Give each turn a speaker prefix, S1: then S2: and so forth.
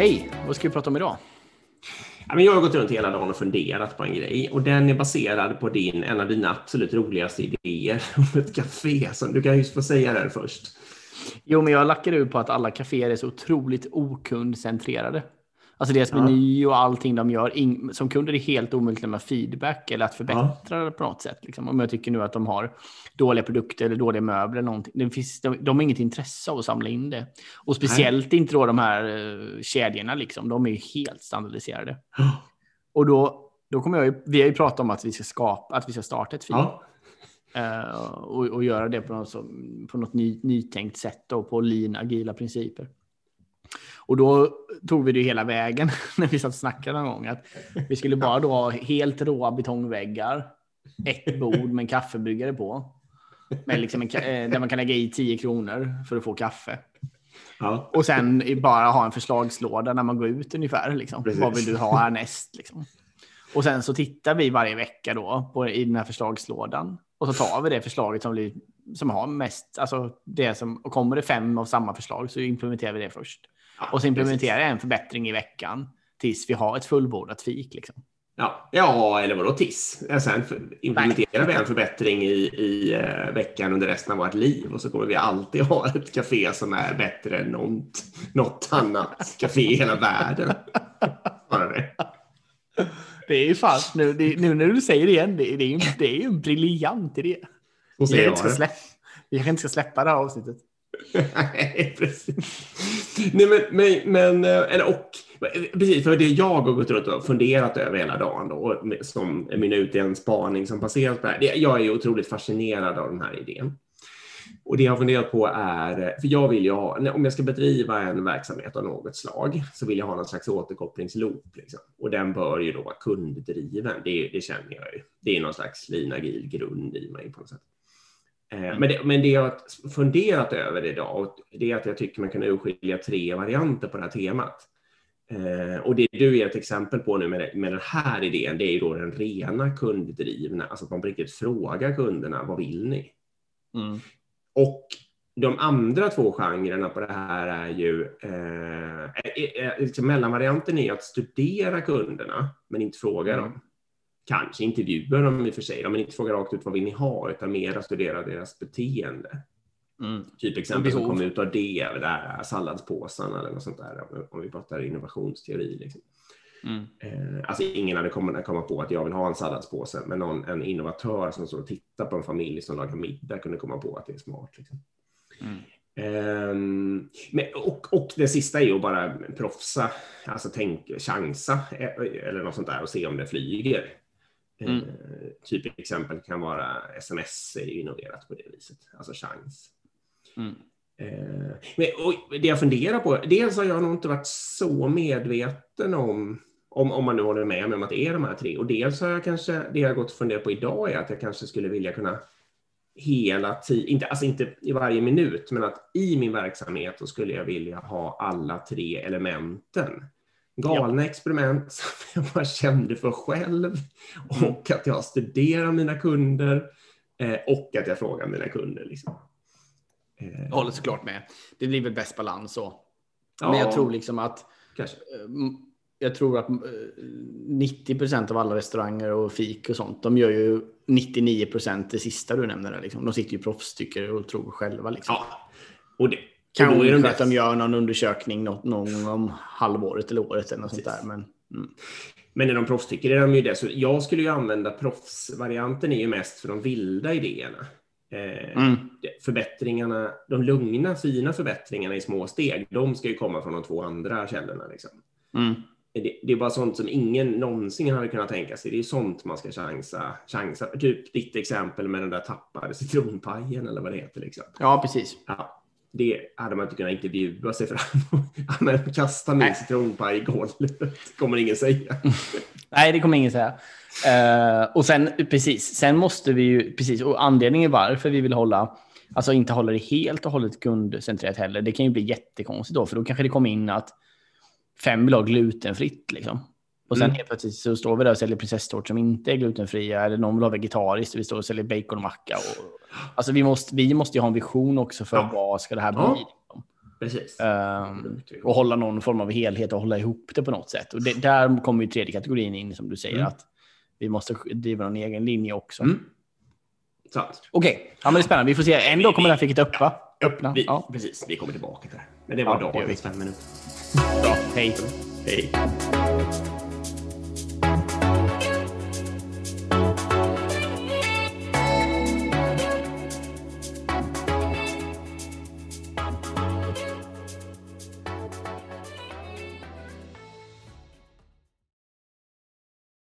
S1: Hej! Vad ska vi prata om idag?
S2: Jag har gått runt hela dagen och funderat på en grej och den är baserad på din, en av dina absolut roligaste idéer om ett café. Som du kan ju få säga det först.
S1: Jo, men jag lackar ut på att alla kaféer är så otroligt okundcentrerade. Alltså deras
S2: Ja.
S1: meny och allting de gör. Som kund är det helt omöjligt att lämna feedback eller att förbättra det på något sätt. Liksom. Om jag tycker nu att de har dåliga produkter eller dåliga möbler eller någonting. Det finns, de, de har inget intresse av att samla in det. Och speciellt inte då de här uh, kedjorna liksom. De är ju helt standardiserade. Och då, då kommer jag ju, vi har ju pratat om att vi ska skapa, att vi ska starta ett feed.
S2: Ja.
S1: Eh, och, och göra det på något, som- på något ny, nytänkt sätt och på lean, agila principer. Och då tog vi det hela vägen när vi satt och snackade någon gång. Att vi skulle bara då ha helt råa betongväggar, ett bord med en kaffebryggare på. Med liksom en, eh, där man kan lägga i 10 kronor för att få kaffe.
S2: Ja.
S1: Och sen bara ha en förslagslåda när man går ut ungefär. Liksom.
S2: Precis.
S1: Vad vill du ha härnäst? Liksom. Och sen så tittar vi varje vecka då på, i den här förslagslådan. Och så tar vi det förslaget som, blir, som har mest, alltså det som, och kommer det fem av samma förslag så implementerar vi det först. Och så implementerar
S2: precis.
S1: jag en förbättring i veckan tills vi har ett fullbordat fik. Liksom.
S2: Ja. ja, eller vadå? Ja, Sen implementerar vi en förbättring i, i eh, veckan under resten av vårt liv och så kommer vi alltid ha ett café som är bättre än något, något annat café i hela världen. Bara det.
S1: Det är ju fan, nu, det, nu när du säger det igen, det, det, är, ju, det är ju en briljant idé. Vi kanske inte ska släppa det här avsnittet.
S2: Nej, precis. Nej, men, men, men, eh, eller och, precis, för det jag har gått runt och funderat över hela dagen då, och som mynnar ut i en spaning som baseras på det här. Det, jag är otroligt fascinerad av den här idén. Och det jag har funderat på är, för jag vill ju ha, om jag ska bedriva en verksamhet av något slag, så vill jag ha någon slags återkopplingsloop. Liksom. Och den bör ju då vara kunddriven, det, det känner jag ju. Det är någon slags linagil grund i mig på något sätt. Eh, Men det, men det jag har funderat över idag, det är att jag tycker man kan urskilja tre varianter på det här temat. Eh, och det du ger ett exempel på nu med, med den här idén, det är ju då den rena kunddrivna, alltså att man på riktigt frågar kunderna, vad vill ni? Och de andra två genrerna på det här är ju, eh, eh, liksom mellanvarianten är att studera kunderna, men inte fråga
S1: Mm.
S2: dem. Kanske intervjua dem i och för sig, men inte fråga rakt ut vad vill ni ha, utan mer studera deras beteende.
S1: Mm.
S2: Typ exempel som
S1: Behov.
S2: kom ut av det, det där salladspåsarna eller något sånt där, om- om vi pratar innovationsteori. Liksom.
S1: Mm.
S2: Eh, alltså ingen hade kommit komma på att jag vill ha en salladspåse, men någon, en innovatör som står och tittar på en familj som lagar middag kunde komma på att det är smart. Liksom.
S1: Mm.
S2: Ehm, men, och, och det sista är ju att bara proffsa, alltså tänk, chansa eh, eller något sånt där och se om det flyger.
S1: Mm.
S2: Eh, typ exempel kan vara sms är innoverat på det viset, alltså chans.
S1: Mm.
S2: Eh, men, och det jag funderar på, dels har jag nog inte varit så medveten om, om, om man nu håller med mig om att det är de här tre, och dels har jag kanske, det jag har gått och funderat på idag är att jag kanske skulle vilja kunna hela tiden, inte, alltså inte i varje minut, men att i min verksamhet så skulle jag vilja ha alla tre elementen. Galna experiment som jag bara kände för själv och att jag studerar mina kunder eh, och att jag frågar mina kunder. Liksom. Eh,
S1: Jag håller såklart med. Det blir väl bäst balans så.
S2: Ja.
S1: Men jag tror liksom att
S2: kanske.
S1: eh, jag tror att eh, 90 procent av alla restauranger och fik och sånt, de gör ju 99 procent det sista du nämnde. Där, liksom. De sitter ju proffstycker och tror själva. Liksom.
S2: Ja, och det. Då är
S1: Kanske
S2: de
S1: att de gör någon undersökning något, någon om halvåret eller året eller något sånt där. Men, mm.
S2: Men när de proffstycker är de ju det. Så jag skulle ju använda proffsvarianten är ju mest för de vilda idéerna. Eh,
S1: Mm.
S2: Förbättringarna, de lugna, fina förbättringarna i små steg, de ska ju komma från de två andra källorna. Liksom.
S1: Mm.
S2: Det, det är bara sånt som ingen någonsin hade kunnat tänka sig. Det är sånt man ska chansa. chansa. Typ ditt exempel med den där tappade citronpajen eller vad det heter. Liksom.
S1: Ja, precis.
S2: Ja, det hade man inte kunnat intervjua sig fram men Kasta min citronpaj i golvet, kommer ingen säga.
S1: Nej, det kommer ingen säga. Eh, och sen, precis, sen måste vi ju, precis, och anledningen varför vi vill hålla, alltså inte hålla det helt och hållet kundcentrerat heller, det kan ju bli jättekonstigt då, för då kanske det kommer in att fem vill ha glutenfritt liksom. Och sen
S2: Mm.
S1: helt plötsligt så står vi där och säljer prinsesstårtor som inte är glutenfria, eller någon vill ha vegetariskt, och vi står och säljer baconmacka. Och, alltså vi måste, vi måste ju ha en vision också för
S2: Ja.
S1: vad ska det här bli.
S2: Ja.
S1: liksom.
S2: Precis.
S1: Um, och hålla någon form av helhet och hålla ihop det på något sätt. Och det, där kommer ju tredje kategorin in som du säger mm. att vi måste driva någon egen linje också. Mm. Okej, okay. ja, men det är spännande. Vi får se. En dag kommer det här ficket öppna. öppna.
S2: Vi, ja. Precis, vi kommer tillbaka till det. Men det var ja, dagens fem minuter.
S1: Bra, hej.
S2: Hej.